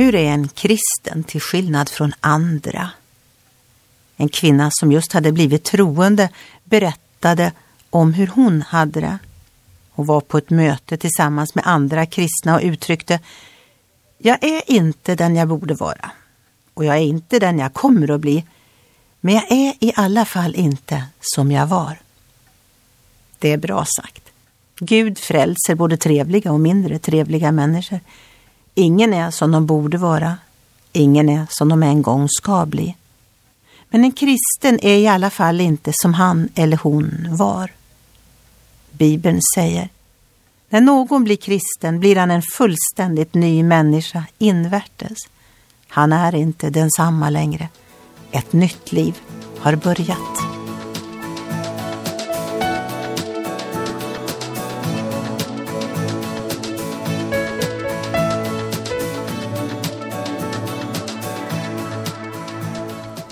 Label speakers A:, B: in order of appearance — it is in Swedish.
A: Hur är en kristen till skillnad från andra? En kvinna som just hade blivit troende berättade om hur hon hade det. Hon var på ett möte tillsammans med andra kristna och uttryckte Jag är inte den jag borde vara och jag är inte den jag kommer att bli men jag är i alla fall inte som jag var. Det är bra sagt. Gud frälser både trevliga och mindre trevliga människor. Ingen är som de borde vara. Ingen är som de en gång ska bli. Men en kristen är i alla fall inte som han eller hon var. Bibeln säger när någon blir kristen blir han en fullständigt ny människa invärtes. Han är inte densamma längre. Ett nytt liv har börjat.